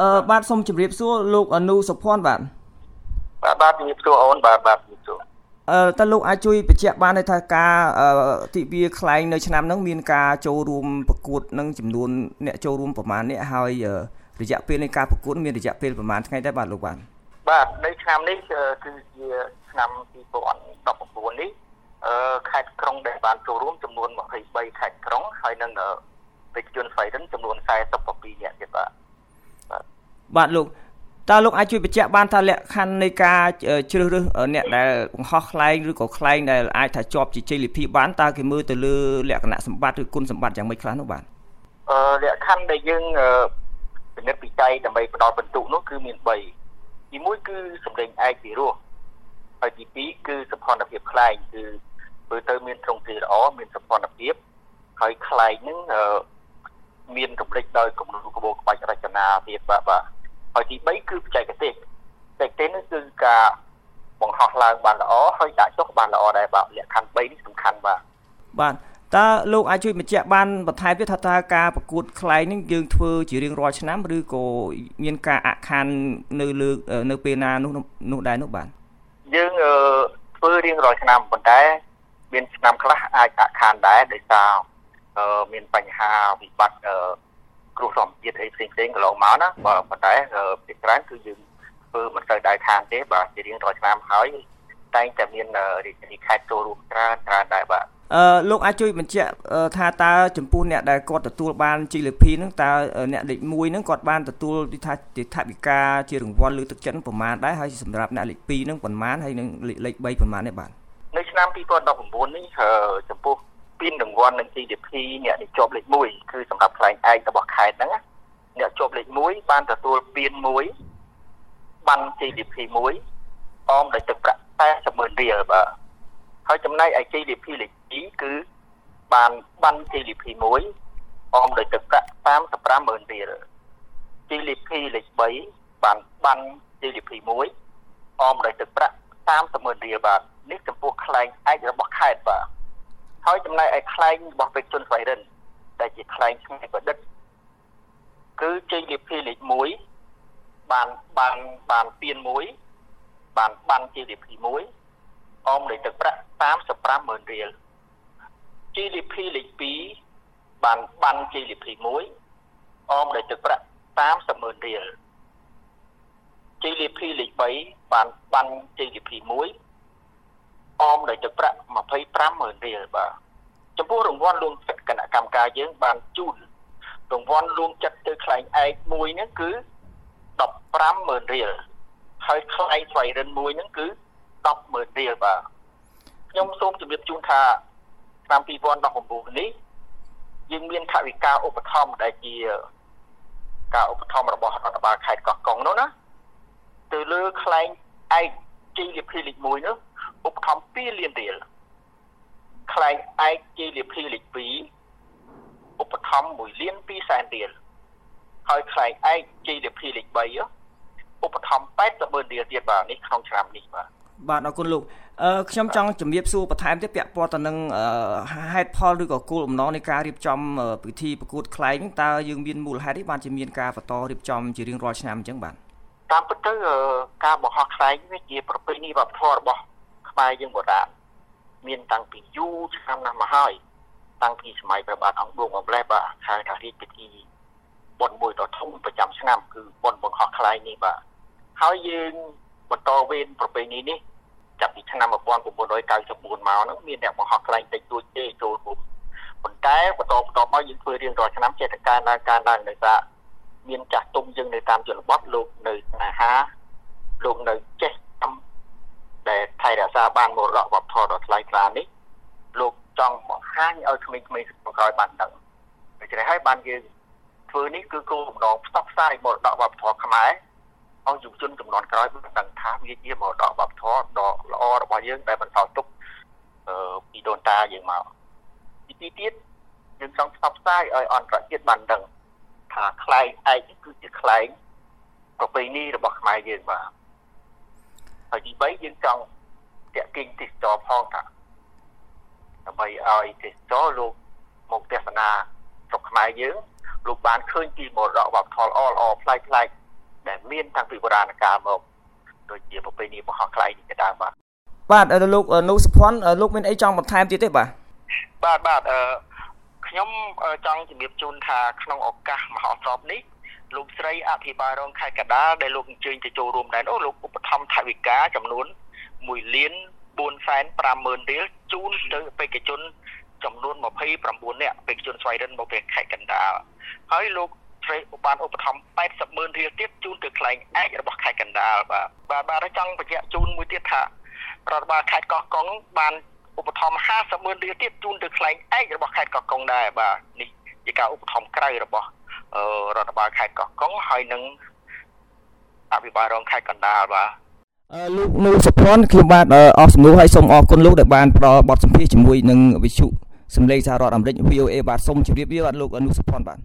អឺបាទសូមជម្រាបសួរលោកអនុសុភ័ណ្ឌបាទបាទបាទជម្រាបសួរអូនបាទបាទជម្រាបសួរអឺតើលោកអាចជួយបញ្ជាក់បានថាការទិវាខ្លែងនៅឆ្នាំហ្នឹងមានការចូលរួមប្រកួតនឹងចំនួនអ្នកចូលរួមប្រមាណអ្នកហើយរយៈពេលនៃការប្រកួតមានរយៈពេលប្រមាណថ្ងៃដែរបាទលោកបាទបាទនៅឆ្នាំនេះគឺជាឆ្នាំ2019នេះអឺខេត្តក្រុងដែលបានចូលរួមចំនួន23ខេត្តក្រុងហើយនឹងវិជនស្វ័យរិនចំនួន47នាក់ទៀតបាទ បាទបាទលោកតើលោកអាចជួយបញ្ជាក់បានថាលក្ខខណ្ឌនៃការជ្រើសរើសអ្នកដែលបង្ហោះខ្លែងឬក៏ខ្លែងដែលអាចថាជាប់ជាជ័យលាភីបានតើគេមើលទៅលើលក្ខណៈសម្បត្តិឬគុណសម្បត្តិយ៉ាងម៉េចខ្លះនោះបាទអឺលក្ខខណ្ឌដែលយើងពិនិត្យវិจัยដើម្បីផ្ដល់បន្ទុកនោះគឺមាន3ទី1គឺសម្លេងឯកពីរោះហើយទី2គឺសភនភាពខ្លែងគឺមើលទៅមានទ្រង់ទ្រាយល្អមានសភនភាពហើយខ្លែងហ្នឹងមានកម្រិតដោយគំនូរក្បូរក្បាច់រចនាភាពបាទបាទ ហើយទី3គឺបច្ចេកទេសបច្ចេកទេសនេះគឺការបង្ហោះឡើងបានល្អហើយដាក់ចុះបានល្អដែរបាទលក្ខខណ្ឌ3នេះសំខាន់បាទបាទតើលោកអាចជួយបញ្ជាក់បានបន្ថែមទៀតថាតើការប្រកួតខ្លែងនេះយើងធ្វើជារៀងរាល់ឆ្នាំឬក៏មានការអខាននៅលើនៅពេលណានោះនោះដែរនោះបាទយើងធ្វើរៀងរាល់ឆ្នាំប៉ុន្តែមានឆ្នាំខ្លះអាចអខានដែរដោយសារមានបញ្ហាវិបត្តិ គ្រោះធម្មជាតិអីផ្សេងផ្សេងកន្លងមកណាបើប៉ុន្តែពីច្រើនគឺយើងធ្វើមិនទៅដែរខានទេបាទជារៀងរាល់ឆ្នាំហើយតែងតែមានរាជធានីខេត្តចូលរួមច្រើនច្រើនដែរបាទអឺលោកអាចជួយបញ្ជាក់ថាតើចំពោះអ្នកដែលគាត់ទទួលបានជីលភីហ្នឹងតើអ្នកលេខ1ហ្នឹងគាត់បានទទួលទីថាទីថាវិការជារង្វាន់លើទឹកចិត្តប្រមាណដែរហើយសម្រាប់អ្នកលេខ2ហ្នឹងប្រមាណហើយនឹងលេខ3ប្រមាណនេះបាទនៅឆ្នាំ2019នេះចំពោះ ពានរង្វាន់នឹង GDP អ្នកដែលជាប់លេខ1គឺសម្រាប់ខ្លែងឯករបស់ខេត្តហ្នឹងអ្នកជាប់លេខ1បានទទួលពាន1បាន GDP 1អមដោយទឹកប្រាក់80,000រៀលបាទហើយចំណែកឯ GDP លេខ2គឺបានបាន GDP 1អមដោយទឹកប្រាក់350000រៀល GDP លេខ3បានបាន GDP 1អមដោយទឹកប្រាក់300,000រៀលបាទនេះចំពោះខ្លែងឯករបស់ខេត្តបាទ ហើយចំណែកឯខ្លែងរបស់ពេជ្រជន់ស្វ័យរិនដែលជាខ្លែងឆ្ងាយប្រឌិតគឺជ័យលាភីលេខ1បានបានបានពៀន1បានបានជ័យលាភី1អមដោយទឹកប្រាក់350,000រៀល GDP លេខ2បានបាន GDP 1អមដោយទឹកប្រាក់300,000រៀល GDP លេខ3បានបាន GDP 1 អមដោយទឹកប្រាក់250,000រៀលបាទចំពោះរង្វាន់លួងចិត្តគណៈកម្មការយើងបានជូនរង្វាន់លួងចិត្តទៅខ្លែងឯកមួយហ្នឹងគឺ150,000រៀលហើយខ្លែងស្វ័យរិនមួយហ្នឹងគឺ100000រៀលបាទខ្ញុំសូមជម្រាបជូនថាឆ្នាំ2019នេះយើងមានថវិកាឧបត្ថម្ភដែលជាការឧបត្ថម្ភរបស់រដ្ឋបាលខេត្តកោះកុងនោះណាទៅលើខ្លែងឯកជីលីភីលេខ1នោះ ឧបត្ថម្ភ2លានរៀលខ្លែងឯកជាលិភីលេខ2ឧបត្ថម្ភ1លាន2សែនរៀលហើយខ្លែងឯកជាលិភីលេខ3ឧបត្ថម្ភ80,000រៀលទៀតបាទនេះក្នុងឆ្នាំនេះបាទបាទអរគុណលោកអឺខ្ញុំចង់ជំរាបសួរបន្ថែមទៀតពាក់ព័ន្ធទៅនឹងហេតុផលឬក៏គោលបំណងនៃការរៀបចំពិធីប្រកួតខ្លែងតើយើងមានមូលហេតុអីបានជាមានការបន្តរៀបចំជារៀងរាល់ឆ្នាំអញ្ចឹងបាទតាមពិតទៅការបង្ហោះខ្លែងវាជាប្រពៃណីវប្បធម៌របស់ ខ្មែរយើងបុរាណមានតាំងពីយូរឆ្នាំណាស់មកហើយតាំងពីសម័យព្រះបាទអង្គឌួងអំលេះបាទហៅថារាជពិធីបុណ្យមួយដ៏ធំប្រចាំឆ្នាំគឺបុណ្យបង្ហោះខ្លែងនេះបាទហើយយើងបន្តវេនប្រពៃណីនេះចាប់ពីឆ្នាំ1994មកហ្នឹងមានអ្នកបង្ហោះខ្លែងតិចតួចទេចូលរួមប៉ុន្តែបន្តបន្តមកយើងធ្វើរៀងរាល់ឆ្នាំចេះតែកើនឡើងកើនឡើងដោយសារមានចាស់ទុំយើងនៅតាមជនបទលោកនៅស្នេហាលោកនៅចេះដែលថែ រក្សាបានមរតកវប្បធម៌ដ៏ថ្លៃថ្លានេះលោកចង់បង្ហាញឲ្យក្មេងៗស្រុកក្រោយបានដឹងដូច្នេះហើយបានយើងធ្វើនេះគឺគោលបំណងផ្សព្វផ្សាយមរតកវប្បធម៌ខ្មែរឲ្យយុវជនចំនួនក្រោយបានដឹងថាវាជាមរតកវប្បធម៌ដ៏ល្អរបស់យើងដែលបន្តទុកអឺពីដូនតាយើងមកទីទីទៀតយើងចង់ផ្សព្វផ្សាយឲ្យអន្តរជាតិបានដឹងថាខ្លែងឯកគឺជាខ្លែងប្រពៃណីរបស់ខ្មែរយើងបាទហើយទី3យើងចង់ តាក់ទាញទេសចរផងថាដើម្បីឲ្យទេសចរលោកមកទស្សនាស្រុកខ្មែរយើងលោកបានឃើញពីមរតកវប្បធម៌ល្អល្អប្លែកប្លែកមានតាំងពីបុរាណកាលមកដូចជាប្រពៃណីមហោខ្លែងនេះក៏ដើមបាទបាទលោកនូសុភ័ណ្ឌលោកមានអីចង់បន្ថែមទៀតទេបាទបាទបាទអឺខ្ញុំចង់ជំរាបជូនថាក្នុងឱកាសមហោស្រពនេះលោកស្រីអភិបាលរងខេត្តកដាលដែលលោកអញ្ជើញទៅចូលរួមដែរនោះលោកឧបត្ថម្ភថវិកាចំនួន 1លាន450,000រៀលជូនទៅបេក្ខជនចំនួន29នាក់បេក្ខជនស្វ័យរិនមកពីខេត្តកណ្ដាលហើយលោកស្រីបានឧបត្ថម្ភ80,000រៀលទៀតជូនទៅខ្លែងឯករបស់ខេត្តកណ្ដាលបាទបាទបាទចង់បញ្ជាក់ជូនមួយទៀតថារដ្ឋបាលខេត្តកោះកុងបានឧបត្ថម្ភ50,000រៀលទៀតជូនទៅខ្លែងឯករបស់ខេត្តកោះកុងដែរបាទនេះជាការឧបត្ថម្ភក្រៅរបស់រដ្ឋបាលខេត្តកោះកុងហើយនឹងអភិបាលរងខេត្តកណ្ដាលបាទ លោកនូសុភ័ណ្ឌខ្ញុំបាទអស់សំណួរហើយសូមអរគុណលោកដែលបានផ្ដល់បទសម្ភាសន៍ជាមួយនឹងវិទ្យុសម្លេងសហរដ្ឋអាមេរិក VOA បាទសូមជម្រាបលាបាទលោកនូសុភ័ណ្ឌបាទ